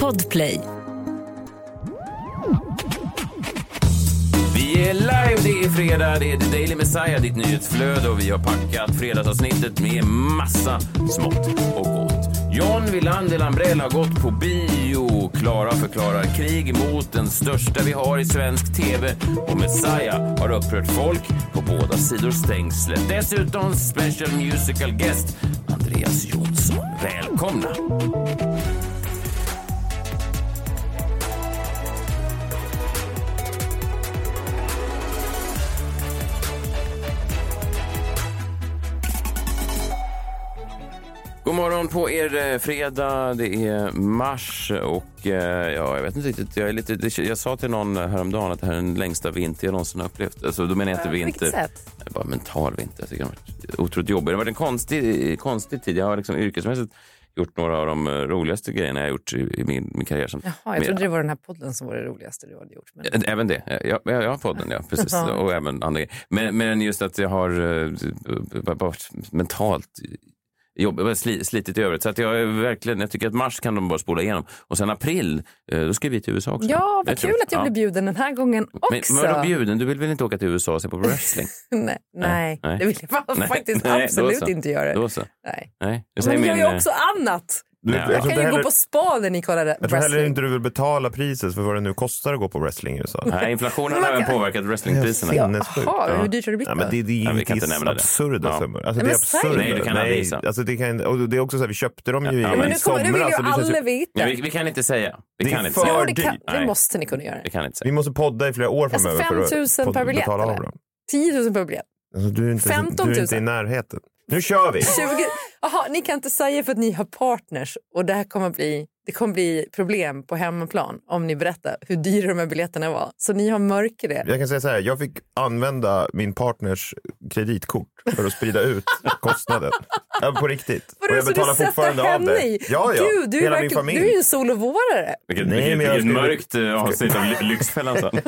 Podplay. Vi är live, det är fredag, det är The Daily Messiah, ditt nyhetsflöde och vi har packat fredagsavsnittet med massa smått och gott. John Wilander Lambrell har gått på bio. Klara förklarar krig mot den största vi har i svensk tv. Och Messiah har upprört folk på båda sidor stängslet. Dessutom special musical guest Andreas Jonsson. Välkomna! God morgon på er eh, fredag. Det är mars och eh, ja, jag vet inte riktigt. Jag, är lite, jag sa till någon häromdagen att det här är den längsta vinter jag någonsin har upplevt. Alltså, då menar jag inte vinter. sätt? Bara mental vinter. Jag tycker det har varit otroligt jobbigt. Det har varit en konstig, konstig tid. Jag har liksom yrkesmässigt gjort några av de eh, roligaste grejerna jag gjort i, min, min karriär. Som, Jaha, jag trodde det var den här podden som var det roligaste du hade gjort. Men... Även det. Jag, jag, jag har podden, ja. Precis. Ja. Och även andra grejer. men, men just att jag har eh, varit mentalt jobb, jag sli- slitit i övrigt. Så att jag, verkligen, jag tycker att mars kan de bara spola igenom. Och sen april, eh, då ska vi till USA också. Ja, vad kul att jag blev bjuden den här gången också. Men, vadå bjuden? Du vill väl inte åka till USA och se på wrestling? nej, nej, nej. det vill jag faktiskt nej, absolut inte göra. Då så. Nej. Nej, det Men ni gör ju eh, också annat. Du, Ja. kan inte ju gå heller, på spa när ni kollar jag tror heller wrestling. inte du vill betala priset för vad det nu kostar att gå på wrestling i USA. Nej, inflationen Men har även påverkat wrestlingpriserna. Ja. sinnessjukt. Jaha, hur dyrt har det blivit Ja, då? men det, det är Ja, vi ju det. absurda Ja. summor. Alltså, Nej, det är men absurda. Nej, du kan aldrig gissa. alltså, det, kan, och det är också så här, vi köpte dem ju Ja, i, men i nu, kommer, nu vill ju somras. alla veta. Ja, vi, vi kan inte säga. Vi Det är kan inte för säga. Jo, det, det måste ni kunna göra. Det kan inte säga. Vi måste podda i flera år Alltså, framöver 5 000 för att per biljett, betala av dem. 10 000 per biljett. Alltså, du, är inte, 15 000. du är inte i närheten. Nu kör vi! 20... Jaha, ni kan inte säga för att ni har partners och det här kommer bli, det kommer bli problem på hemmaplan om ni berättar hur dyra de här biljetterna var. Så ni har mörker det. Jag kan säga så här, jag fick använda min partners kreditkort för att sprida ut kostnaden. Ja, på riktigt. Vadå, och jag betalar fortfarande av henne det. i? Ja, ja. Gud, du är, Hela min verkligen, familj. du är ju en solovårare. Vilket, Nej, vilket, vilket skulle- mörkt eh, avsnitt av Ly- Lyxfällan sen.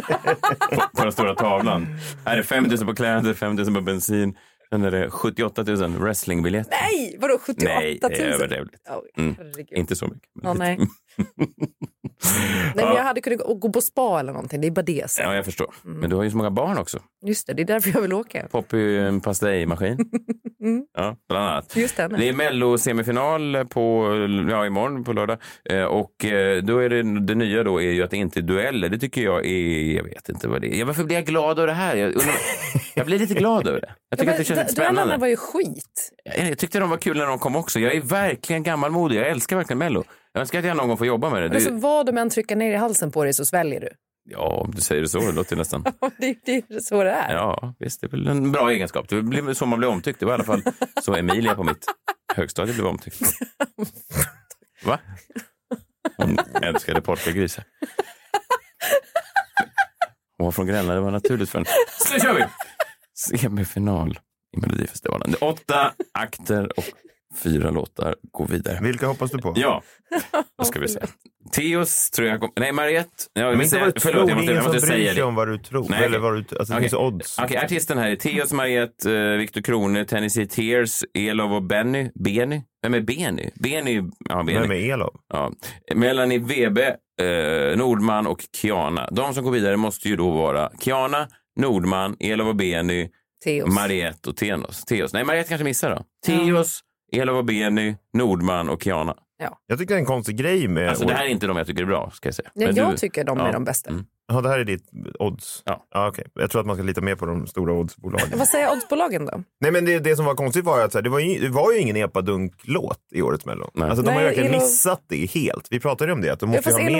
på, på den stora tavlan. Är 5 000 på kläder, 5 000 på bensin. Sen är det 78 000 wrestlingbiljetter. Nej, vadå 78 000? Nej, det är överdrivet. Mm. Inte så mycket. Ja, nej. nej, men jag hade kunnat gå, på spa eller någonting. Det är bara det. Så. Ja, jag förstår. Mm. Men du har ju så många barn också. Just det, det är därför jag vill åka. Poppy en pastejmaskin. Ja, bland annat. Just det. Det är Mello-semifinal på, ja, imorgon på lördag. Eh, och eh, då är det, det nya då är ju att det inte är dueller. Det tycker jag är, jag vet inte vad det är. Ja, varför blir jag glad av det här? Jag, undrar- jag blir lite glad över det. Jag tycker att det känns spännande. var ju skit. Jag, jag tyckte de var kul när de kom också. Jag är verkligen gammalmodig. Jag älskar verkligen Mello. Jag önskar att jag någon gång får jobba med det. Alltså, det vad de än trycker ner i halsen på dig så sväljer du. ja, om du säger det så. Det låter nästan... det, det är så det är. Ja, visst. Det är väl en bra egenskap. Det blir så man blir omtyckt. Det var i alla fall så Emilia på mitt högstadie blev omtyckt. Va? Hon älskade polkagrisar. Hon var från Gränna. Det var naturligt för henne. Så nu kör vi! Semifinal i Melodifestivalen. Det är åtta akter och fyra låtar. Gå vidare. Vilka hoppas du på? Ja, då ska vi se. Teos tror jag kom... Nej, Mariette. Jag Men vill inte säga... vad du Förlåt, tror, jag måste, jag måste säga det. om vad du tror. Nej, Eller vad du, alltså, det Okej. finns odds. Okej, artisten här är Teos, Mariette, eh, Victor Krone, Tennessee Tears, Elov och Benny. Benny? Vem är Benny? Benny, ja, Benny. Vem är Elof? Ja. Melanie Webe, eh, Nordman och Kiana. De som går vidare måste ju då vara Kiana, Nordman, Elov och Benny, Teos. Mariette och Tenos. Teos. Nej, Mariette kanske missar då. Teos, Elov och Benny, Nordman och Kiana. Jag tycker det är en konstig grej med... Alltså det här är inte de jag tycker är bra, ska jag säga. Ja, Men jag du- tycker de ja. är de bästa. Mm. Ja, det här är ditt odds? Ja. ja okej. Jag tror att man ska lita mer på de stora oddsbolagen. Vad säger oddsbolagen då? Nej, men det, det som var konstigt var att så här, det, var ju, det var ju ingen epadunk-låt i årets Mello. Nej. Alltså, de har Nej, ju verkligen Elo- missat det helt. Vi pratade ju om det. Att de Ja, måste fast Elo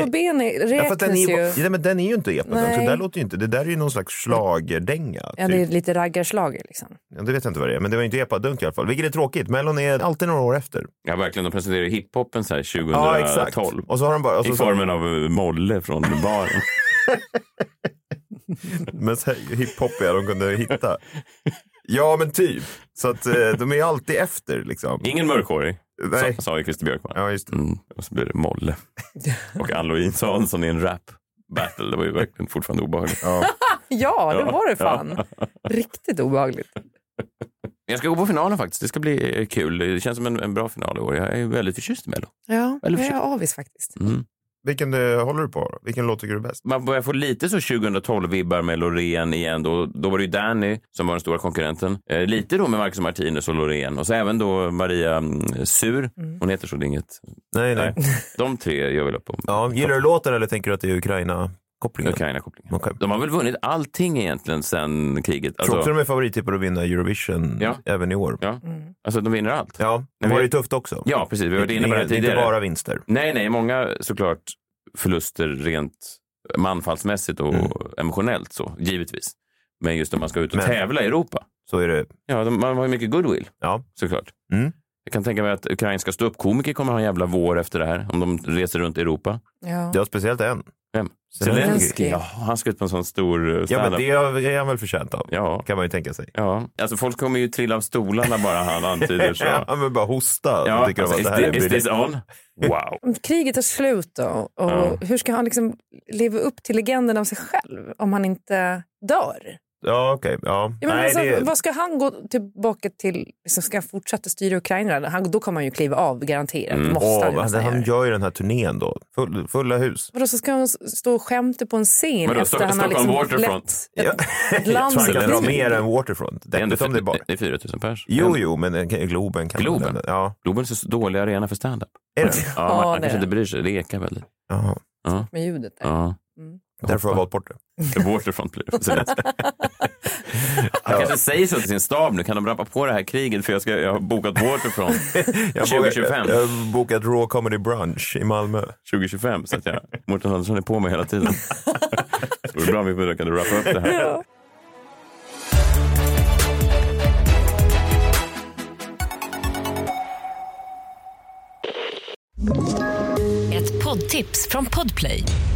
Ja, fast den räknas är, ju. ja, men den är ju inte epadunk. Så där låter ju inte. Det där är ju någon slags schlagerdänga. Ja, det är lite raggarslager liksom. Ja, det vet jag inte vad det är, men det var ju inte epadunk i alla fall. Vilket är tråkigt. Mellon är alltid några år efter. Ja, verkligen. De presenterar ju hiphopen så här 2012. Ja, exakt. Och så har de bara... Och så, I formen av eh, Molle från baren. Men så här hiphopiga de kunde hitta. Ja, men typ. Så att eh, de är alltid efter liksom. Ingen mörkhårig, Nej. sa, sa ju Christer Björkman. Ja, just det. Mm, och så blir det Molle. Och Ann-Louise Hansson i en rap battle. Det var ju verkligen fortfarande obehagligt. Ja. Ja, det var det fan. Riktigt obehagligt. Jag ska gå på finalen faktiskt. Det ska bli eh, kul. Det känns som en, en bra final i år. Jag är väldigt förtjust i Mello. Ja, Eller jag är avis faktiskt. Mm. Vilken det håller du på? Vilken låt tycker du är bäst? Man börjar få lite så 2012-vibbar med Loreen igen. Då, då var det ju Danny som var den stora konkurrenten. Eh, lite då med Marcus Martinez och Loreen. Och så även då Maria mm, Sur. Hon heter så, det är inget. Nej, nej. Nej. De tre gör väl upp om Ja, gillar du låten eller tänker du att det är Ukraina-kopplingen? Ukraina-kopplingen. Okej. De har väl vunnit allting egentligen sen kriget. Tror också Alltså, de är favorittippar att vinna Eurovision Ja. även i år. ja, alltså de vinner allt. Ja, det var ju tufft också. Ja, precis. Vi har varit inne på det är inte tidigare. bara vinster. Nej, nej, många såklart förluster rent manfallsmässigt och Mm. emotionellt så, givetvis. Men just om man ska ut och Men- tävla i Europa. Så är det. Ja, de, man har ju mycket goodwill, Ja. såklart. Mm. Jag kan tänka mig att ukrainska ståuppkomiker kommer ha en jävla vår efter det här, om de reser runt i Europa. Ja. Det har speciellt en. Vem? Zelensky. Zelensky. Ja, han ska ut på en sån stor eh, Ja, men det är han väl förtjänt av. Ja, Kan man ju tänka sig. ja. Alltså folk kommer ju trilla av stolarna bara han antyder så. Ja, men bara hosta. Ja, alltså, de is, det här is this on? Wow. Om kriget är slut då, och Ja. hur ska han liksom leva upp till legenden av sig själv om han inte dör? Ja, okej. Ja. Ja, Nej, alltså, det... Vad ska han gå tillbaka till? Liksom, ska han fortsätta styra Ukraina? Han, då kommer han ju kliva av garanterat. Mm. Måste han, han göra. gör ju den här turnén då. Full, fulla hus. Vadå, så ska han stå och skämta på en scen Vadå, efter han har liksom Waterfront? lett Ja. ett land Jag tror han kan dra mer än Waterfront. Det är, det är bara... det är 4 000 pers. Jo, jo, men den kan- Globen kan Globen? väl- Ja. Globen är så dålig arena för stand-up. Är det? Ja, Ja, man, man det kanske är inte bryr sig. Det ekar väldigt. Ja, med ljudet där. ja. Mm. Därför har jag valt bort det. Waterfront blir det. Zelensky. Han kanske säger så till sin stab nu. Kan de rappa på det här kriget för jag, ska, jag har bokat Waterfront Jag har 2025. bokat- Jag har bokat Raw Comedy Brunch i Malmö. 2025. Så att jag, Mårten Andersson är på mig hela tiden. Det vore bra om vi kunde rappa upp det här. Ja. Ett poddtips från Podplay.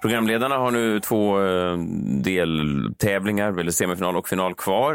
Programledarna har nu två eh, deltävlingar, eller semifinal och final kvar.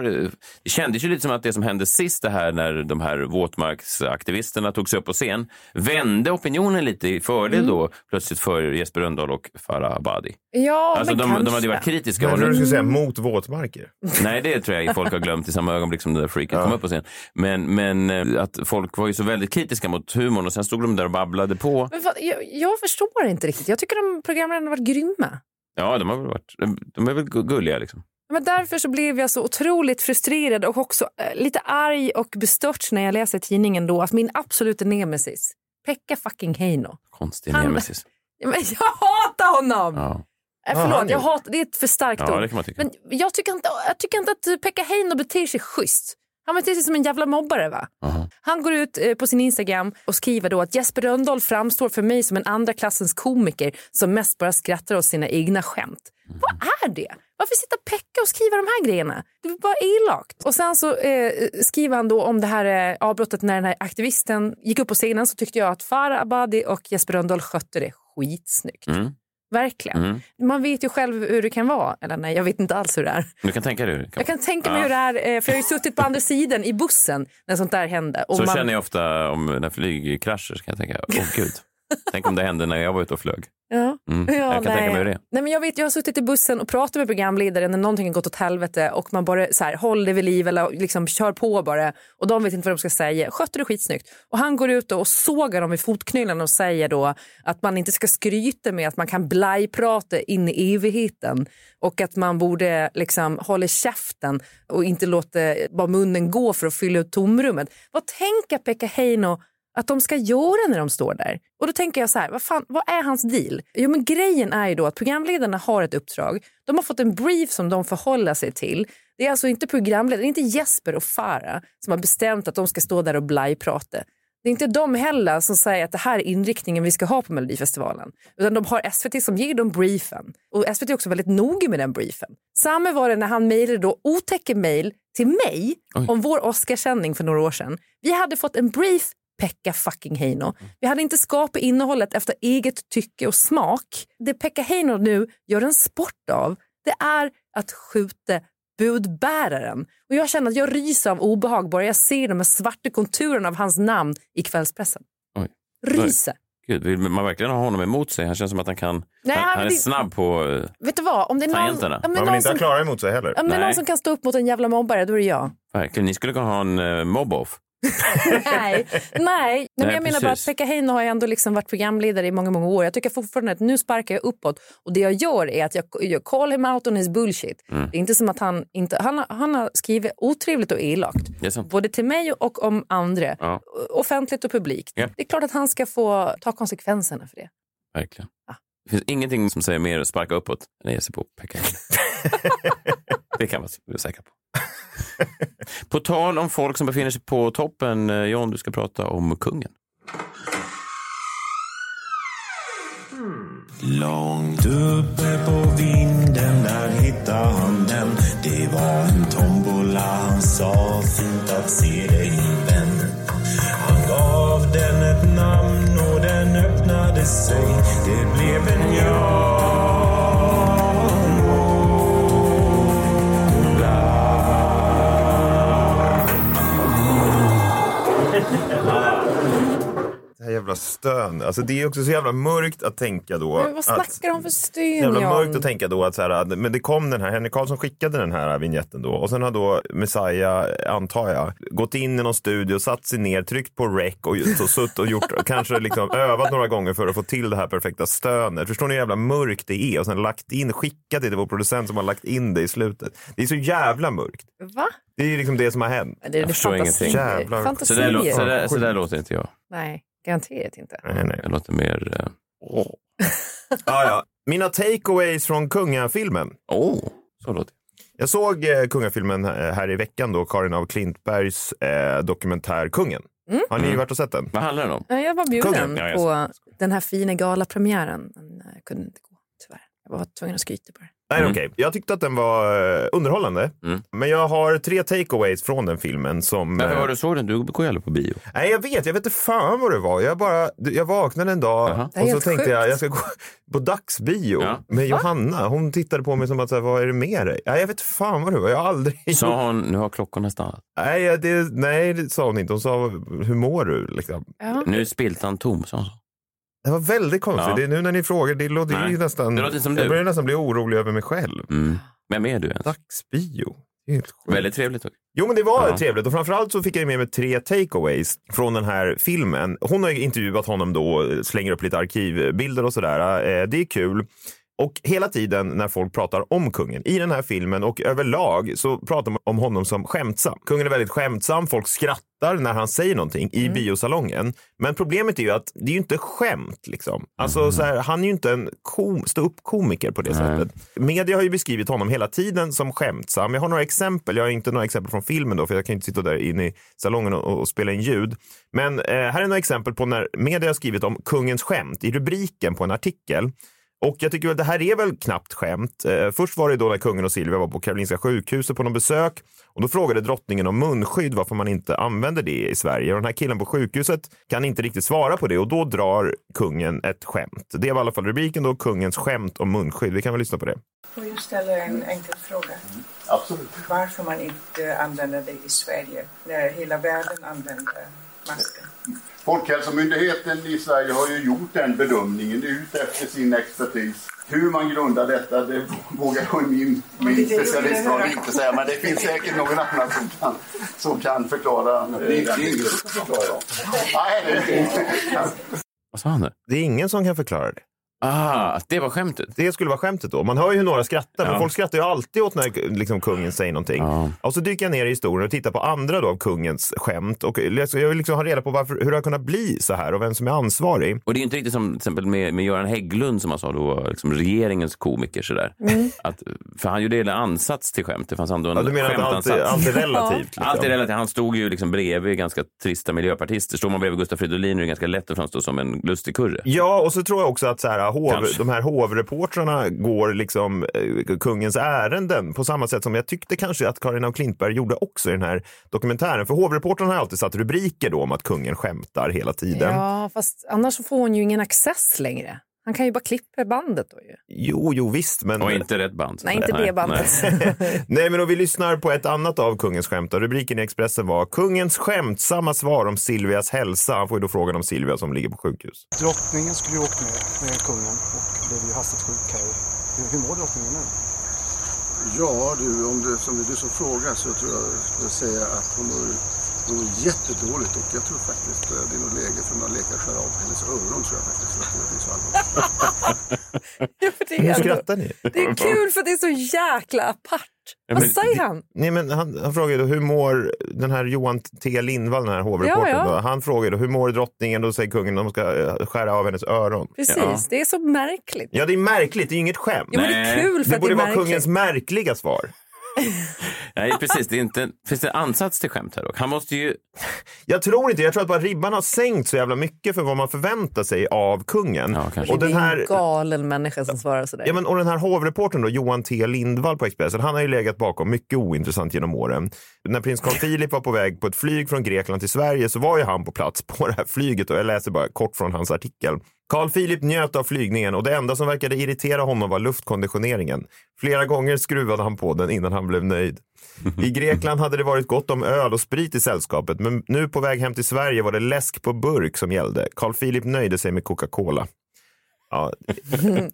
Det kändes ju lite som att det som hände sist, det här när de här våtmarksaktivisterna tog sig upp på scen, vände opinionen lite i fördel då plötsligt för Jesper Rönndahl och Farah Abadi. Ja, Alltså men de, kanske. de hade ju varit kritiska. Jag och trodde nu- du skulle säga mot våtmarker. Nej, det tror jag folk har glömt i samma ögonblick som det där freaket Ja. kom upp på scen. Men, men eh, att folk var ju så väldigt kritiska mot humorn och sen stod de där och babblade på. Men jag, jag förstår inte riktigt. Jag tycker de programledarna har varit grymma. Ja, de har väl varit, de är väl gu- gulliga liksom. Men därför så blev jag så otroligt frustrerad och också eh, lite arg och bestört när jag läser tidningen då att min absoluta nemesis, Pekka fucking Heino. Konstig Han- nemesis. Men jag hatar honom! Ja. Ja, han förlåt, jag hatar, det är ett för starkt ja, ord. Men jag tycker, inte, jag tycker inte att Pekka Heino beter sig schysst. Han beter sig som en jävla mobbare. va? Aha. Han går ut eh, på sin Instagram och skriver då att Jesper Rönndahl framstår för mig som en andra klassens komiker som mest bara skrattar åt sina egna skämt. Vad är det? Varför sitter Pekka och skriver de här grejerna? Det är bara elakt. Och sen så eh, skriver han då om det här eh, avbrottet när den här aktivisten gick upp på scenen så tyckte jag att Farah Abadi och Jesper Rönndahl skötte det skitsnyggt. Mm. Verkligen. Mm. Man vet ju själv hur det kan vara. Eller nej, jag vet inte alls hur det är. Du kan tänka dig hur det kan Jag kan tänka mig Ja. hur det är, eh, för jag har ju suttit på andra sidan i bussen när sånt där hände. Och Så man, känner jag ofta om när flyg kraschar så kan jag tänka, åh gud. Tänk om det hände när jag var ute och flög. Ja. Mm. Ja, jag kan nej. tänka mig det. Nej, men jag, vet, jag har suttit i bussen och pratat med programledaren när någonting har gått åt helvete och man bara så här, håller vid liv eller liksom kör på bara och de vet inte vad de ska säga. Skötte det skitsnyggt. Och han går ut och sågar dem i fotknölarna och säger då att man inte ska skryta med att man kan blajprata in i evigheten och att man borde liksom hålla käften och inte låta bara munnen gå för att fylla ut tomrummet. Vad tänker Pekka Heino att de ska göra när de står där. Och då tänker jag så här, vad, fan, vad är hans deal? Jo men grejen är ju då att programledarna har ett uppdrag. De har fått en brief som de förhåller sig till. Det är alltså inte programledare, inte Jesper och Farah som har bestämt att de ska stå där och blajprata. Det är inte de heller som säger att det här är inriktningen vi ska ha på Melodifestivalen. Utan de har SVT som ger dem briefen. Och SVT är också väldigt noga med den briefen. Samma var det när han mejlade då otäcka mejl till mig Oj. om vår Oscarssändning för några år sedan. Vi hade fått en brief Pekka fucking Heino. Vi hade inte skapat innehållet efter eget tycke och smak. Det Pekka Heino nu gör en sport av, det är att skjuta budbäraren. Och jag känner att jag ryser av obehag bara jag ser de här svarta konturerna av hans namn i kvällspressen. Oj. Ryser. Gud, vill man verkligen ha honom emot sig? Han känns som att han kan... Nej, han, han- är det- snabb på... eh, Vet du vad? Om det är någon, Tangenterna. om det är Man vill någon, inte ha som, Klara emot sig heller. om det är någon som kan stå upp mot en jävla mobbare, då är det jag. Verkligen. Ni skulle kunna ha en uh, mob-off. nej, nej. men jag menar bara att. Pekka Heino har ändå liksom varit programledare i många, många år. Jag tycker fortfarande att nu sparkar jag uppåt och det jag gör är att jag, jag call him out on his bullshit. Mm. Det är inte som att han inte, han, han har skrivit otrevligt och elakt. Både till mig och om andra. Ja. Offentligt och publikt. Ja. Det är klart att han ska få ta konsekvenserna för det. Verkligen. Ja. Det finns ingenting som säger mer sparka uppåt än att ge sig på Pekka Heino. Det kan man vara säker på. på tal om folk som befinner sig på toppen, eh, John, du ska prata om kungen. Hmm. Långt uppe på vinden där hittade han den. Det var en tombola, han sa fint att se dig min vän. Han gav den ett namn och den öppnade sig. Det blev en jag jävla stön. Alltså det är också så jävla mörkt att tänka då. Men vad att, snackar de för stön, jävla Jan? mörkt att tänka då att så här, men det kom den här, Henrik Karlsson skickade den här vignetten då och sen har då Messiah, antar jag, gått in i någon studio, satt sig ner, tryckt på rec och, och suttit och gjort, och kanske liksom övat några gånger för att få till det här perfekta stönet. Förstår ni hur jävla mörkt det är? Och sen lagt in, skickat det till vår producent som har lagt in det i slutet. Det är så jävla mörkt. Va? Det är ju liksom det som har hänt. Det är Jag förstår fantasier. ingenting. Jävlar. Så där, lå- så, där, så där låter inte jag. Nej, garanterat inte. Nej, nej. Jag låter mer... eh, Åh, Ja, ja. Mina takeaways från kungafilmen. oh, så låter Jag såg eh, kungafilmen eh, här i veckan då, Karin av Klintbergs eh, dokumentär Kungen. Har ni Mm. varit och sett den? det. Vad handlar den om? Ja, Jag var bjuden Kungen, ja, jag på den här fina galapremiären. Men jag kunde inte gå, tyvärr. Jag var tvungen att skryta på det. Nej, Mm. okej. Jag tyckte att den var eh, underhållande. Mm. Men jag har tre takeaways från den filmen som... Varför eh, var du såg den? Du går ju aldrig på bio. Nej, jag vet. Jag vet inte fan vad det var. Jag, bara, jag vaknade en dag. Det är och så tänkte sjukt. jag jag ska gå på dagsbio Ja. med Johanna. Hon tittade på mig som att, så här, vad är det med dig? Nej, jag vet fan vad det var. Jag har aldrig... Sa hon, nu har klockorna stannat. Nej, det, nej, det sa hon inte. Hon sa, hur mår du? Liksom. Ja. Nu är spiltan tom, sa hon så. Det var väldigt konstigt. Ja. Det är nu när ni frågar, det låter Nej. ju nästan... Det låter som jag du. börjar nästan bli orolig över mig själv. Mm. Vem är du ens? Dagsbio. Väldigt trevligt. också. Jo men det var Ja. trevligt och framförallt så fick jag med mig tre takeaways från den här filmen. Hon har ju intervjuat honom då, slänger upp lite arkivbilder och sådär. Eh, Det är kul. Och hela tiden när folk pratar om kungen i den här filmen och överlag så pratar man om honom som skämtsam. Kungen är väldigt skämtsam, folk skrattar när han säger någonting i biosalongen. Men problemet är ju att det är ju inte skämt liksom. Alltså så här, han är ju inte en kom, ståuppkomiker på det sättet. Media har ju beskrivit honom hela tiden som skämtsam. Jag har några exempel, jag har inte några exempel från filmen då för jag kan inte sitta där inne i salongen och, och spela in ljud. Men eh, här är några exempel på när media har skrivit om kungens skämt i rubriken på en artikel. Och jag tycker att det här är väl knappt skämt. Eh, först var det då när kungen och Silvia var på Karolinska sjukhuset på någon besök och då frågade drottningen om munskydd, varför man inte använder det i Sverige. Och den här killen på sjukhuset kan inte riktigt svara på det och då drar kungen ett skämt. Det var i alla fall rubriken då, kungens skämt om munskydd. Vi kan väl lyssna på det. Får jag ställa en enkel fråga? Absolut. Varför man inte använder det i Sverige när hela världen använder masker? Folkhälsomyndigheten i Sverige har ju gjort den bedömningen ut efter sin expertis. Hur man grundar detta, det vågar jag i min, min det- inte säga. Men det finns säkert någon annan som kan, som kan förklara. Det är inte ingen som kan förklara. Nej, det är inte. Vad sa han nu? Det är ingen som kan förklara det. Ah, att det var skämtet. Det skulle vara skämtet då. Man hör ju hur några skrattar, men Ja. folk skrattar ju alltid åt när liksom, kungen säger någonting. Och så dyker jag ner i historien och tittar på andra då av kungens skämt. Och jag vill liksom ha reda på varför, hur det har kunnat bli så här och vem som är ansvarig. Och det är inte riktigt som till exempel med, med Göran Hägglund som man sa då var liksom regeringens komiker sådär. Att, för han gjorde en ansats till skämt. Det fanns ändå en Ja, du menar att allt allt är relativt? Liksom. Allt är relativt. Han stod ju liksom bredvid ganska trista miljöpartister. Står man bredvid Gustaf Fridolin är det ganska lätt att framstå som en lustigkurre. Ja, och så tror jag också att så här, hov, Kanske. de här hovreportrarna går liksom eh, kungens ärenden på samma sätt som jag tyckte kanske att Karin af Klintberg gjorde också i den här dokumentären. För hovreportrarna har alltid satt rubriker då om att kungen skämtar hela tiden. Ja, fast annars får hon ju ingen access längre. Han kan ju bara klippa bandet då ju. Jo, jo visst, men... Och inte rätt band. Nej, inte det bandet. Nej, men om vi lyssnar på ett annat av kungens skämt. Rubriken i Expressen var Kungens skämtsamma svar om Silvias hälsa. Han får ju då frågan om Silvia som ligger på sjukhus. Drottningen skulle ju åkt med, med kungen och blev ju hastigt sjuk här. Hur, hur mår drottningen nu? Ja du, om det som det är du som frågar så tror jag jag skulle säga att hon mår, hon mår jättedåligt och jag tror faktiskt eh, det är nog läge för några läkare att skära av hennes öron tror jag faktiskt. För att det är så allvarligt. Ja, det, är ändå, skrattar ni. det är kul för det är så jäkla apart. Ja, Vad men säger det- han? Nej, men han, han frågar då hur mår den här Johan T Lindvall, den här hovreportern. Ja, ja. Han frågar då hur mår drottningen? Då säger kungen att de ska eh, skära av hennes öron. Precis, Ja. det är så märkligt. Ja, det är märkligt. Det är inget skämt. Jo, men det är kul för det att det borde är vara märkligt. kungens märkliga svar. Nej, precis. Det är inte, finns det en ansats till skämt här dock? Han måste ju... Jag tror inte Jag tror att bara ribban har sänkt så jävla mycket för vad man förväntar sig av kungen. Ja, och Det den är här... en galen människa som svarar sådär. Ja, men, och den här hovreportern då, Johan T Lindvall på Expressen, han har ju legat bakom mycket ointressant genom åren. När prins Carl Philip var på väg på ett flyg från Grekland till Sverige så var ju han på plats på det här flyget och jag läser bara kort från hans artikel. Carl Philip njöt av flygningen och det enda som verkade irritera honom var luftkonditioneringen. Flera gånger skruvade han på den innan han blev nöjd. I Grekland hade det varit gott om öl och sprit i sällskapet men nu på väg hem till Sverige var det läsk på burk som gällde. Carl Philip nöjde sig med Coca-Cola. Ja,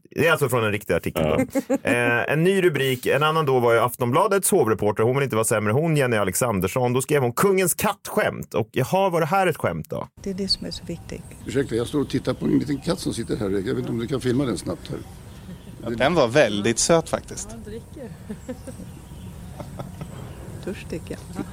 det är alltså från en riktig artikel. Då. Eh, en ny rubrik, en annan då var ju Aftonbladets hovreporter, hon vill inte vara sämre, hon Jenny Alexandersson. Då skrev hon kungens kattskämt. Och jaha, var det här ett skämt då? Det är det som är så viktigt. Ursäkta, jag står och tittar på en liten katt som sitter här. Jag vet inte om du kan filma den snabbt här. Den var väldigt söt faktiskt. Törstig ja.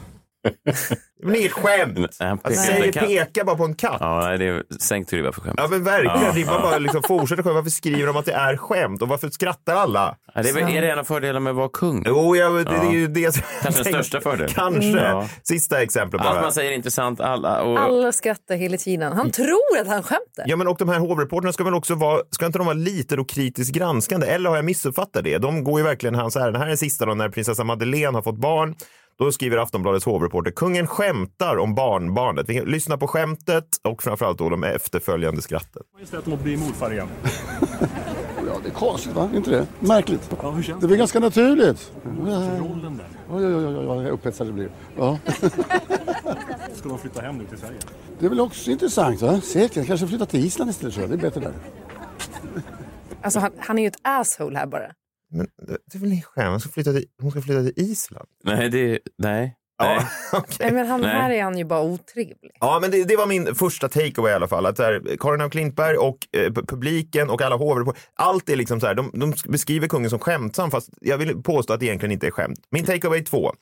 Men det är inget skämt! Han pekar säger peka bara på en katt. Ja, det är sänkt ribba för skämt. Ja men verkligen, Ja, ribban bara liksom fortsätter själv. Varför skriver de att det är skämt? Och varför skrattar alla? Ja, det är, väl, är det en av fördelarna med att vara kung? Jo, jag, det, det är ju det som Kanske den största fördelen. Kanske. Ja. Sista exemplet Allt bara. man säger är intressant. Alla, och, Alla skrattar hela tiden. Han tror att han skämtar. Ja, men och de här hovreportrarna ska väl också vara, ska inte de vara lite då kritiskt granskande? Eller har jag missuppfattat det? De går ju verkligen hans ärenden. Här är den sista då när prinsessa Madeleine har fått barn. Då skriver Aftonbladets hovreporter, kungen skämtar om barnbarnet. Vi kan lyssna på skämtet och framförallt då de efterföljande skratten. Majestät att bli morfar igen. Ja, det är konstigt va? Inte det? Märkligt. Ja, hur känns Det blir ganska naturligt. rollen där? Oj, oj, oj, oj, vad upphetsad det blir. Ja. Ska de flytta hem nu till Sverige? Det är väl också intressant va? Säkert. Kanske flytta till Island istället. jag. Det är bättre där. Alltså, han, han är ju ett asshole här bara. Men det är väl inget skämt? Hon ska flytta till, hon ska flytta till Island. nej, det, nej. Ja. Nej, men han, Nej. här är han ju bara otrevlig. Ja, men det, det var min första takeaway i alla fall. Att så här, Karin af Klintberg och eh, pu- publiken och alla hovreportrar, allt är liksom så här, de, de beskriver kungen som skämtsam fast jag vill påstå att det egentligen inte är skämt. Min takeaway två.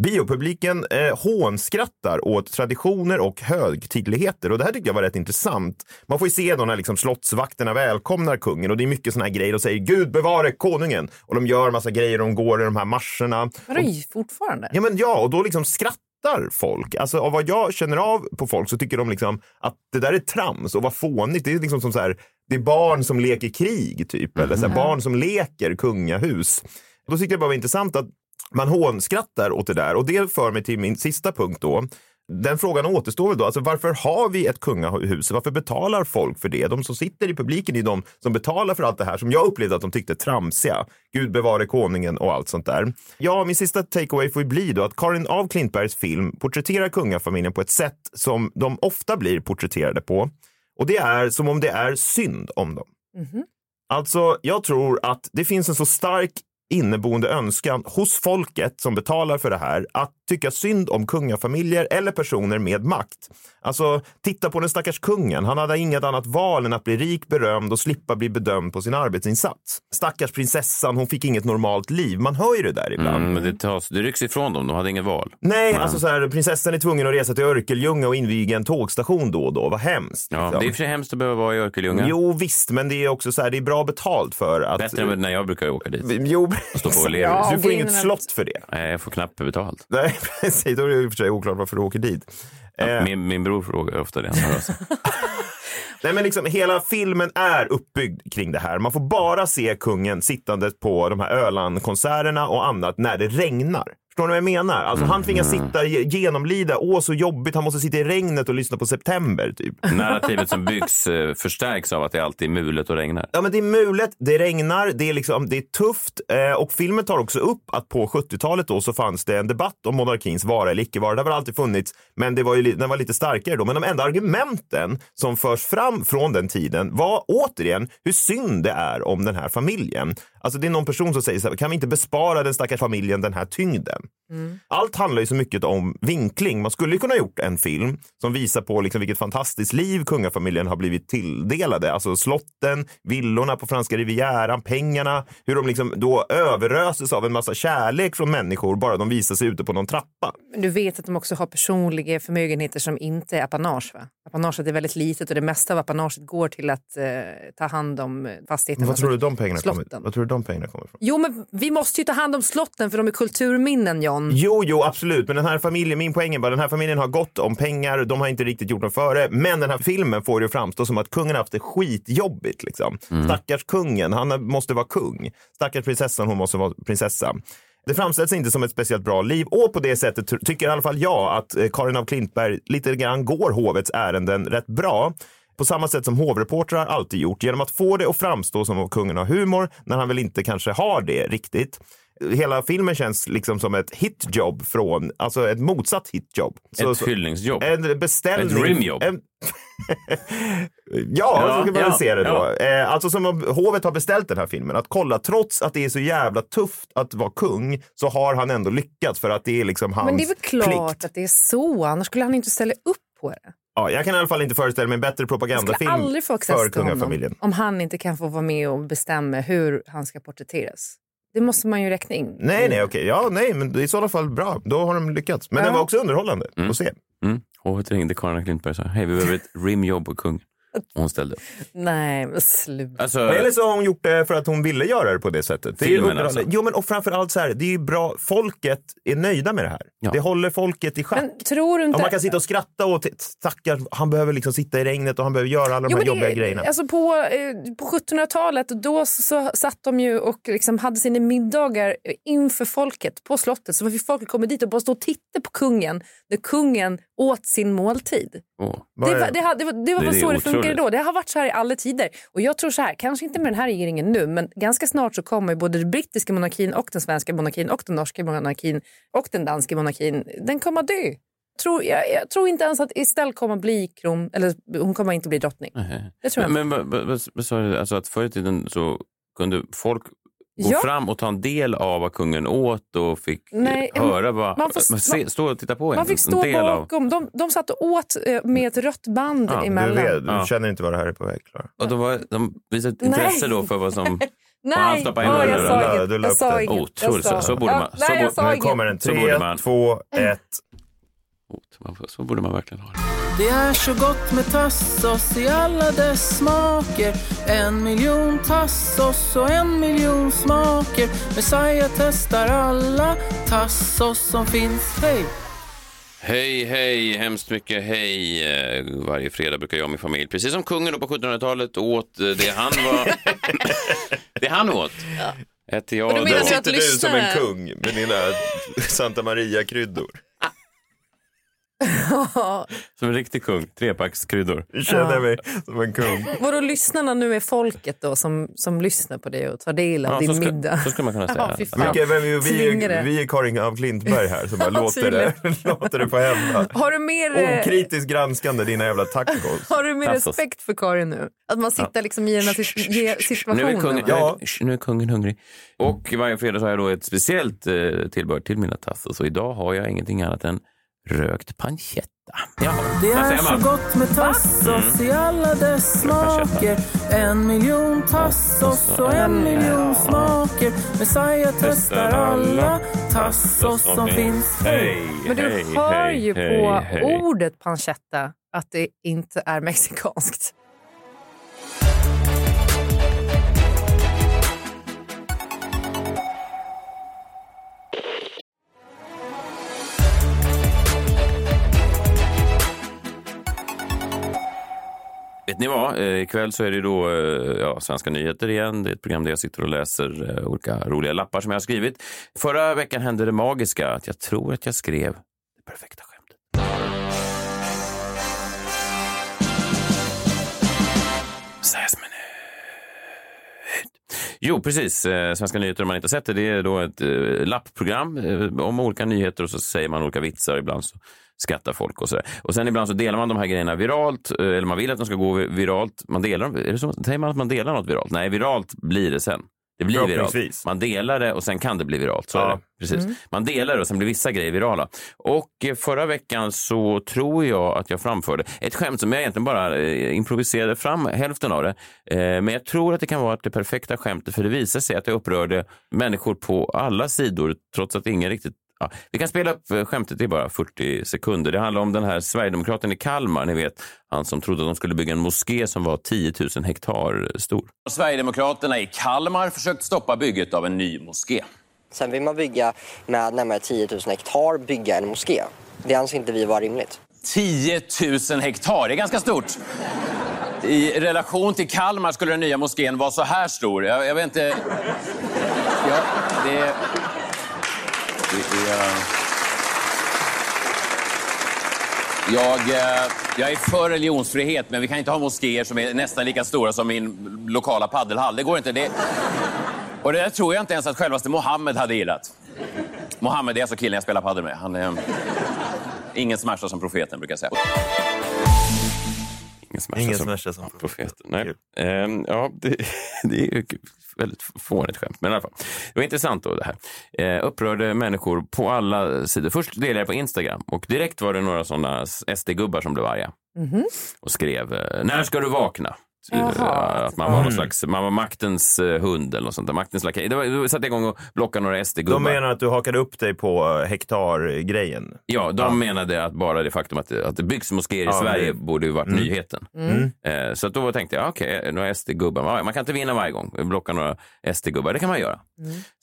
Biopubliken eh, hånskrattar åt traditioner och högtidligheter och det här tycker jag var rätt intressant. Man får ju se då när liksom slottsvakterna välkomnar kungen och det är mycket såna här grejer. De säger Gud bevare konungen och de gör massa grejer, de går i de här marscherna. Vadå, fortfarande? Ja, men ja, och då liksom skrattar folk. Alltså av vad jag känner av på folk så tycker de liksom att det där är trams och vad fånigt. Det är liksom som så här, det är barn som leker krig typ, eller så här, barn som leker kungahus. Då tyckte jag bara var intressant att man hånskrattar åt det där och det för mig till min sista punkt då. Den frågan återstår väl då, alltså varför har vi ett kungahus? Varför betalar folk för det? De som sitter i publiken är de som betalar för allt det här som jag upplevde att de tyckte tramsiga. Gud bevare konungen och allt sånt där. Ja, min sista takeaway får ju bli då att Karin av Klintbergs film porträtterar kungafamiljen på ett sätt som de ofta blir porträtterade på. Och det är som om det är synd om dem. Alltså, jag tror att det finns en så stark inneboende önskan hos folket som betalar för det här att tycka synd om kungafamiljer eller personer med makt. Alltså, titta på den stackars kungen. Han hade inget annat val än att bli rik, berömd och slippa bli bedömd på sin arbetsinsats. Stackars prinsessan, hon fick inget normalt liv. Man hör ju det där ibland. Mm, men det, tas, det rycks ifrån dem, de hade inget val. Nej, Men- alltså så här, prinsessan är tvungen att resa till Örkelljunga och inviga en tågstation då och då. Vad hemskt. Ja, liksom. det är för sig hemskt att behöva vara i Örkelljunga. Jo, visst, men det är också så här, det är bra betalt för att... Bättre än när jag brukar åka dit. Jo, Och stå på Ja, O'Learys. du får inget slott för det. Nej, jag får knappt betalt. Nej, precis. Då är det i och för sig oklart varför du åker dit. Eh, Min, min bror frågar ofta det. Nej, men liksom, hela filmen är uppbyggd kring det här. Man får bara se kungen sittande på de här Öland-konserterna och annat när det regnar. Förstår ni vad jag menar? Alltså, Han tvingas Mm. sitta ge- genomlida, åh så jobbigt, han måste sitta i regnet och lyssna på September. Typ. Narrativet som byggs eh, förstärks av att det alltid är mulet och regnar. Ja, men det är mulet, det regnar, det är, liksom, det är tufft eh, och filmen tar också upp att på 70-talet då så fanns det en debatt om monarkins vara eller icke vara. Det har alltid funnits, men det var ju, den var lite starkare då. Men de enda argumenten som förs fram från den tiden var återigen hur synd det är om den här familjen. Alltså det är någon person som säger så här, kan vi inte bespara den stackars familjen den här tyngden? Allt handlar ju så mycket om vinkling. Man skulle ju kunna gjort en film som visar på liksom vilket fantastiskt liv kungafamiljen har blivit tilldelade. Alltså slotten, villorna på franska rivieran, pengarna, hur de liksom då överöses av en massa kärlek från människor bara de visar sig ute på någon trappa. Men Du vet att de också har personliga förmögenheter som inte är apanage va? Apanaget är väldigt litet och det mesta av apanaget går till att eh, ta hand om fastigheterna. Vad tror du de pengarna kommer, vad tror du de pengarna kommer ifrån? Jo men vi måste ju ta hand om slotten för de är kulturminnen John. Jo, jo, absolut. Men den här familjen, min poäng är bara den här familjen har gott om pengar. De har inte riktigt gjort något före. Men den här filmen får det att framstå som att kungen har haft det skitjobbigt. Liksom. Stackars kungen, han måste vara kung. Stackars prinsessan, hon måste vara prinsessa. Det framställs inte som ett speciellt bra liv och på det sättet ty- tycker i alla fall jag att eh, Karin af Klintberg lite grann går hovets ärenden rätt bra. På samma sätt som hovreportrar alltid gjort genom att få det att framstå som om kungen har humor när han väl inte kanske har det riktigt. Hela filmen känns liksom som ett hitjobb från, alltså ett motsatt hitjobb. Ett hyllningsjobb. En beställning. Ett rimjobb. En, ja, Ja, så kan man ja, se det då. ja. Eh, alltså som om hovet har beställt den här filmen. Att kolla, trots att det är så jävla tufft att vara kung så har han ändå lyckats för att det är liksom hans Men det är väl klart plikt. att det är så, annars skulle han inte ställa upp på det. Ja, jag kan i alla fall inte föreställa mig en bättre propagandafilm aldrig få access för kungafamiljen. om han inte kan få vara med och bestämma hur han ska porträtteras. Det måste man ju räkna in. Nej, nej, okej. Ja, nej, men i sådana fall bra. Då har de lyckats. Men Ja. den var också underhållande att se. Mm. Hovet ringde Karin Klintberg och sa, hej vi behöver ett rimjobb på kung. Och hon ställde upp. Nej, men sluta. Alltså, Eller så har hon gjort det för att hon ville göra det på det sättet. Det är alltså. Jo, men och framförallt så här, det är ju bra. Folket är nöjda med det här. Det håller folket i schack. Men tror du inte... Ja, man kan sitta och skratta åt stackars, han behöver liksom sitta i regnet och han behöver göra alla de Jo, här men jobbiga det, grejerna. Alltså på, eh, på 1700-talet då så, så satt de ju och liksom hade sina middagar inför folket på slottet. Så fick folket komma dit och bara stå och titta på kungen när kungen åt sin måltid. Åh. Det var, det, ha- det var, det var Det- väl det är funkade otroligt. då. Det har varit så här i alla tider. Och jag tror så här, kanske inte med den här regeringen nu, men ganska snart så kommer både den brittiska monarkin och den svenska monarkin och den norska monarkin och den danska monarkin, den kommer dö. Tror, jag, jag tror inte ens att Estelle kommer bli kron, eller hon kommer inte bli drottning. Nej. Det tror jag men, men vad sa du? Alltså att förr i tiden så kunde folk gå Ja. fram och ta en del av vad kungen åt och fick Nej, höra vad... man får- men se, man- stå och titta på en, Man fick en stå av... bakom. De, de satt och åt eh, med ett rött band Ja, du emellan. vet, du Ja. känner inte vad det här är på väg, Klara. Och de, var, de visade ett intresse då för vad som... Nej, stoppade i ja, munnen. jag sa Du inget. du Jag sa inget. Otroligt, Jag så, så borde Ja, man... Så, nej, jag Nu kommer den. Så Tre, borde man- två, ett. man så borde man verkligen ha det. Det är så gott med tassos i alla dess smaker En miljon tassos och en miljon smaker Messiah testar alla tassos som finns Hej! Hej, hej, hemskt mycket hej. Eh, Varje fredag brukar jag och min familj, precis som kungen då på 1700-talet, åt eh, det han var... det han åt. Äter jag Och du menar då. du att Sitter du som en kung med dina Santa Maria-kryddor? Som en riktig kung. Trepackskryddor. Jag känner mig som en kung. Vadå lyssnarna nu är folket då som, som lyssnar på det och tar del av Ja, din så ska- middag? så skulle man kunna säga. Ja, fy fan. Vilka, vem, är- vi, är, vi är Karin af Klintberg här som bara Ja, låter, det, låter det få hända. Har du mer, eh, Okritiskt granskande dina jävla tacos. har du mer Tassos. respekt för Karin nu? Att man sitter liksom i den här sit- ge- Nu situationen? är, kungen, va? är, nu är kungen hungrig. Och varje fredag så har jag då ett speciellt eh, tillbehör till mina tassos. Och idag har jag ingenting annat än rökt pancetta. Ja, Det är så gott med tassos i alla dess smaker. En miljon tassos och en miljon smaker. Messiah testar alla tassos som finns. Hej, Men du hör ju på ordet pancetta att det inte är mexikanskt. Ni vad? Eh, ikväll så är det då eh, ja, Svenska nyheter igen. Det är ett program där jag sitter och läser eh, olika roliga lappar som jag har skrivit. Förra veckan hände det magiska att jag tror att jag skrev det perfekta skämtet. Ses med Jo, precis. Svenska nyheter, om man inte har sett det, det är då ett lappprogram om olika nyheter och så säger man olika vitsar. Ibland så skrattar folk och sådär. Och sen ibland så delar man de här grejerna viralt, eh, eller man vill att de ska gå viralt. Man delar dem, är det så? Säger man att man delar något viralt? Nej, viralt blir det sen. Det blir viralt. Man delar det och sen kan det bli viralt. Så Ja. är det. Precis. Mm. Man delar det och sen blir vissa grejer virala. Och eh, förra veckan så tror jag att jag framförde ett skämt som jag egentligen bara eh, improviserade fram hälften av det. Men jag tror att det kan vara det perfekta skämtet för det visar sig att jag upprörde människor på alla sidor trots att ingen riktigt Ja, vi kan spela upp eh, skämtet i bara 40 sekunder. Det handlar om den här Sverigedemokraten i Kalmar, ni vet, han som trodde att de skulle bygga en moské som var 10 000 hektar stor. Sverigedemokraterna i Kalmar försökt stoppa bygget av en ny moské. Sen vill man bygga med närmare 10 000 hektar bygga en moské. Det anser inte vi vara rimligt. 10 000 hektar, det är ganska stort. I relation till Kalmar skulle den nya moskén vara så här stor. Jag, jag vet inte... Ja, det... det är... Jag, eh, jag är för religionsfrihet, men vi kan inte ha moskéer som är nästan lika stora som min lokala paddelhall. Det går inte. Det... Och det där tror jag inte ens att självaste Mohammed hade gillat. Mohammed är alltså killen jag spelar padel med. Han är... Ingen smashar som profeten, brukar jag säga. Ingen Ingen som, som profeten. Nej. Ehm, ja, det, det är väldigt fånigt skämt. Men i alla fall. Det var intressant då det här. Eh, upprörde människor på alla sidor. Först delade jag på Instagram och direkt var det några sådana SD-gubbar som blev arga Mhm. och skrev eh, när ska du vakna? Jaha. Eh, Att man var någon Mm. slags, man var maktens eh, hund eller något sånt där. Maktens lakej. Det var- Då satte jag igång och blockade några SD-gubbar. De menar att du hakade upp dig på eh, hektargrejen. Ja, de menade att bara det faktum att det, att det byggs moskéer i Ja, Sverige det- borde ju varit Mm. nyheten. Mm. Eh, Så att då tänkte jag, okej, några SD-gubbar. Ja, Man kan inte vinna varje gång. Blocka några SD-gubbar, det kan man göra.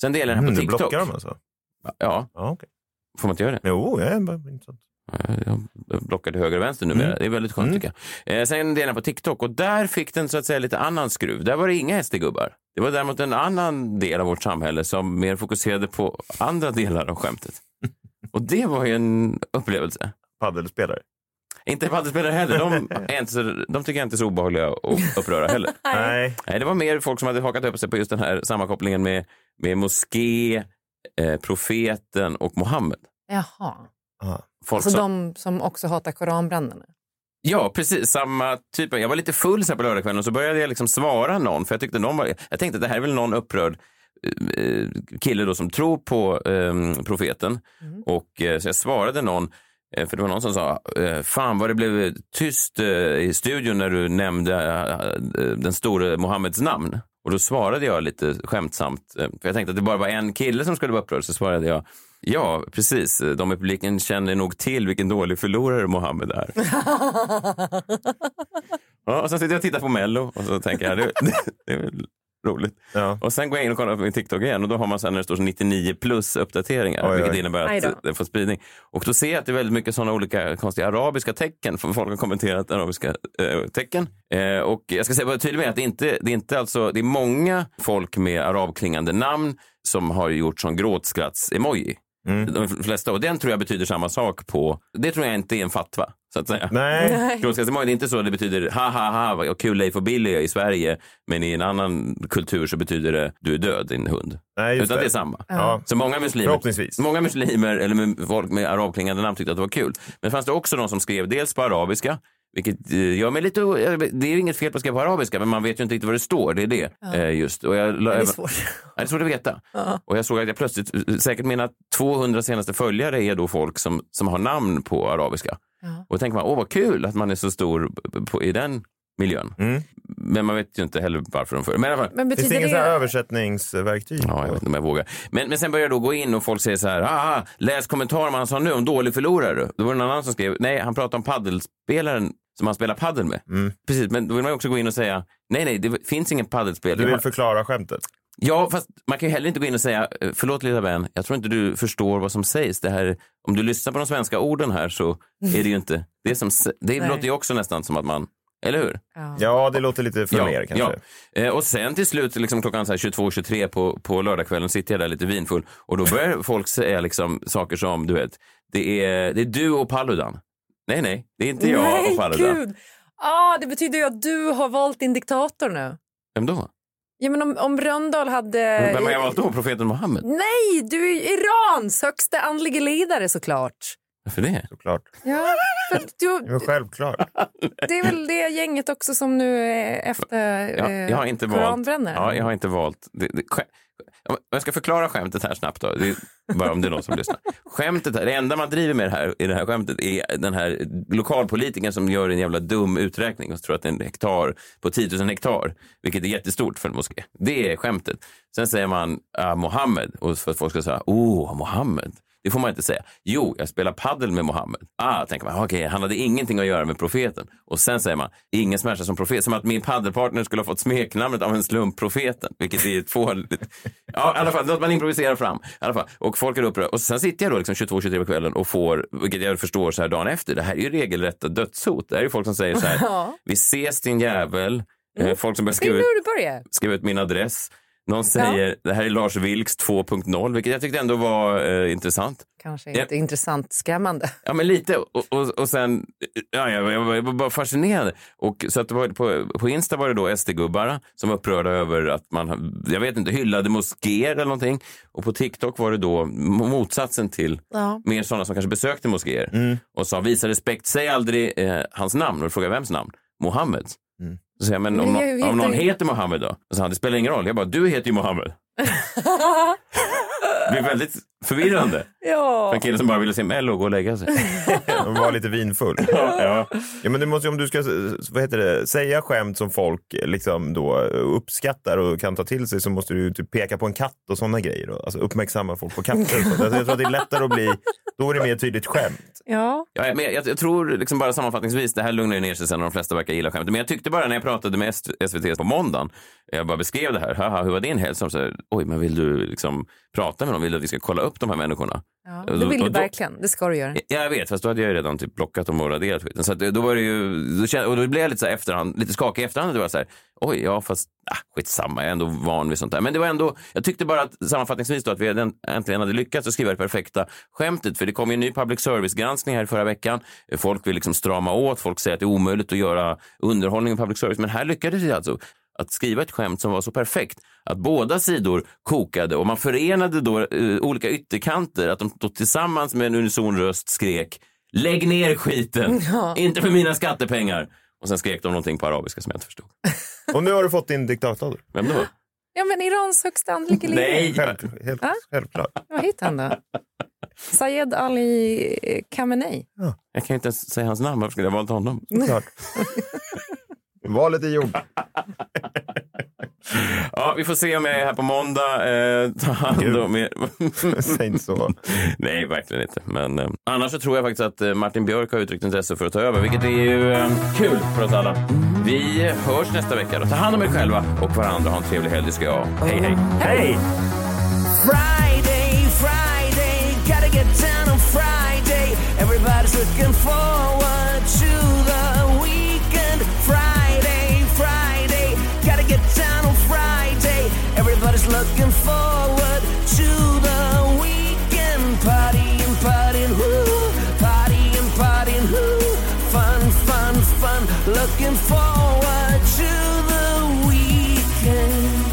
Sen delade jag den här Mm, på du TikTok. blockar dem alltså? Ja. Ja, okej. Får man inte göra det? Jo, jag är bara intressant. Jag blockar till höger och vänster numera. Mm. Det är väldigt skönt tycker jag. Eh, sen delade jag på TikTok och där fick den så att säga lite annan skruv. Där var det inga SD-gubbar. Det var däremot en annan del av vårt samhälle som mer fokuserade på andra delar av skämtet. Och det var ju en upplevelse. Paddelspelare? Inte paddelspelare heller. De, är inte så, de tycker jag inte är så obehagliga att uppröra heller. Nej. Nej, det var mer folk som hade hakat upp sig på just den här sammankopplingen med, med moské, eh, profeten och Mohammed. Jaha. Folk Så som, de som också hatar koranbrännarna? Ja, precis. Samma typ. Jag var lite full så på lördagskvällen och så började jag liksom svara någon. För jag, tyckte någon var, jag tänkte att det här är väl någon upprörd eh, kille då som tror på eh, profeten. Och eh, Så jag svarade någon, eh, för det var någon som sa, eh, fan vad det blev tyst eh, i studion när du nämnde eh, den store Mohammeds namn. Och då svarade jag lite skämtsamt, eh, för jag tänkte att det bara var en kille som skulle vara upprörd, så svarade jag Ja, precis. De i publiken känner nog till vilken dålig förlorare Mohammed är. Ja, och sen sitter jag och tittar på Mello och så tänker jag, det, det, det är väl roligt. Och sen går jag in och kollar på min TikTok igen och då har man sen när det står så 99 plus uppdateringar, Oj, oj. vilket innebär Aj då. att det får spridning. Och då ser jag att det är väldigt mycket sådana olika konstiga arabiska tecken, för folk har kommenterat arabiska eh, tecken. Eh, och jag ska säga bara tydligt med att det inte, det är inte alltså, det är många folk med arabklingande namn som har gjort sån gråtskratts-emoji. Mm. De flesta. Och den tror jag betyder samma sak på... Det tror jag inte är en fatwa, så att säga. Nej. Nej. Kronskattemål, det är inte så det betyder ha ha ha vad kul Leif och Billy i Sverige. Men i en annan kultur så betyder det du är död din hund. Nej, just Utan det. det. är samma. Ja. Så många muslimer, många muslimer eller folk med arabklingande namn tyckte att det var kul. Men fanns det också de som skrev dels på arabiska vilket eh, gör mig lite... Det är inget fel på att skriva på arabiska, men man vet ju inte riktigt vad det står. Det är det. Ja. Eh, just. Och jag, Det är svårt. Ja, det är svårt att veta. Ja. Och jag såg att jag plötsligt, säkert mina 200 senaste följare är då folk som, som har namn på arabiska. Ja. Och då tänker man, åh vad kul att man är så stor på, i den miljön. Men man vet ju inte heller varför de för Men i alla fall. Men Finns det inga det... översättningsverktyg? Ja, jag vet inte om jag vågar. Men, men sen börjar jag då gå in och folk säger så här, ah, läs kommentaren han sa nu om dålig förlorare. Då var det någon annan som skrev, nej, han pratar om paddelspelaren som han spelar paddel med. Mm. Precis, men då vill man också gå in och säga, nej, nej, det finns ingen paddelspel. Du vill förklara skämtet? Ja, fast man kan ju heller inte gå in och säga, eh, förlåt lilla vän, jag tror inte du förstår vad som sägs. Det här, om du lyssnar på de svenska orden här så är det ju inte det som, det Nej. låter ju också nästan som att man, eller hur? Ja, det låter lite för mer kanske. Ja. Eh, Och sen till slut liksom klockan 22-23 på, på lördagskvällen sitter jag där lite vinfull och då börjar folk säga liksom saker som, du vet, det är, det är du och Paludan. Nej, nej, det är inte jag Nej, och Paludan. gud! Ah, det betyder ju att du har valt din diktator nu. Vem då? Ja, men om, om Röndahl hade... Vem har jag valt då? Profeten Muhammed? Nej, du är Irans högsta andlige ledare såklart. Varför det? Såklart. Ja, för du, Det självklart. det är väl det gänget också som nu är efter Ja, eh, jag har inte valt. koranbrännare. Ja, jag har inte valt. Det, det, jag ska förklara skämtet här snabbt då. Det är bara om det är någon som lyssnar. Skämtet här, det enda man driver med det här, i det här skämtet är den här lokalpolitiken som gör en jävla dum uträkning och tror att det är en hektar på 10 000 hektar, vilket är jättestort för en moské. Det är skämtet. Sen säger man ah, Mohammed och för att folk ska säga oh, Mohammed. Det får man inte säga. Jo, jag spelar paddel med Mohammed. Ah, tänker man, okej, han hade ingenting att göra med profeten. Och sen säger man, ingen smärta som profet. Som att min paddelpartner skulle ha fått smeknamnet av en slump, profeten. Vilket är två... Ja, i alla fall, låt man improvisera fram. I. Och folk är upprörda. Och sen sitter jag då liksom 22-23 på kvällen och får, vilket jag förstår så här dagen efter, det här är ju regelrätta dödshot. Det här är ju folk som säger så här, vi ses din jävel. Eh, Folk som börjar skriva ut skriva ut min adress. Någon säger, det här är Lars Vilks 2.0, vilket jag tyckte ändå var eh, intressant. Kanske Ja. inte intressant, skrämmande. Ja, men lite. Och, och, och sen, ja, jag, var- jag, var- jag var bara fascinerad. Och, så att det var, på, på Insta var det då SD-gubbar som var upprörda över att man, jag vet inte, hyllade moskéer eller någonting. Och på TikTok var det då motsatsen till Ja. mer sådana som kanske besökte moskéer och sa visa respekt, säg aldrig eh, hans namn. Och jag vems namn? Mohammeds. Så säger jag, men om, jag om någon heter- Mohammed då? Så han, det spelar ingen roll. Jag bara, du heter ju Mohammed. Det blir väldigt förvirrande. ja. För en kille som bara ville se Mello gå och lägga sig. De var lite vinfull. ja. Ja, men du måste, om du ska vad heter det, säga skämt som folk liksom då uppskattar och kan ta till sig så måste du typ peka på en katt och sådana grejer. Då. Alltså uppmärksamma folk på katter. och sånt. Alltså, jag tror att det är lättare att bli, då är det mer tydligt skämt. Ja. Ja, men jag, jag tror liksom bara sammanfattningsvis, det här lugnar ju ner sig sen och de flesta verkar gilla skämtet. Men jag tyckte bara när jag pratade med SVT på måndagen, jag bara beskrev det här, haha, hur var din helg? Så, så här, Oj, men vill du liksom prata med dem? Vill du att vi ska kolla upp de här människorna? Ja, det då- vill du verkligen. Det ska du göra. Ja, jag vet, fast då hade jag redan typ blockat dem och raderat skiten. Så att, då var det ju, då kände, och då blev jag lite så efterhand, lite skakig i efterhand. Det var så här, oj, ja, fast ah, skitsamma, jag är ändå van vid sånt där. Men det var ändå, jag tyckte bara att sammanfattningsvis då att vi hade, äntligen hade lyckats att skriva det perfekta skämtet. För det kom ju en ny public service-granskning här förra veckan. Folk vill liksom strama åt, folk säger att det är omöjligt att göra underhållning i public service. Men här lyckades vi alltså att skriva ett skämt som var så perfekt att båda sidor kokade och man förenade då eh, olika ytterkanter, att de då tillsammans med en unison röst skrek Lägg ner skiten, Ja. inte för mina skattepengar. Och sen skrek de någonting på arabiska som jag inte förstod. Och nu har du fått din diktator. Vem då? Ja, men Irans högsta andlige ledare. Nej! Själv, helt, Ja. Självklart. Vad heter han då? Sayed Ali Khamenei. Jag kan ju inte ens säga hans namn, varför skulle jag valt honom? Såklart. Valet är gjort. Ja, vi får se om jag är här på måndag. Eh, ta hand om er. Säg inte så. Nej, verkligen inte. Men eh, annars så tror jag faktiskt att eh, Martin Björk har uttryckt intresse för att ta över, vilket är ju eh, kul för oss alla. Vi hörs nästa vecka. Då. Ta hand om er själva och varandra. Ha en trevlig helg, det ska jag. Hej, hej. Hej! Friday, Friday, gotta get down on Friday. Everybody's looking forward to looking forward to the weekend. Party and party and who, party and party who, fun, fun, fun, looking forward to the weekend.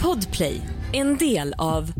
Podplay, en del av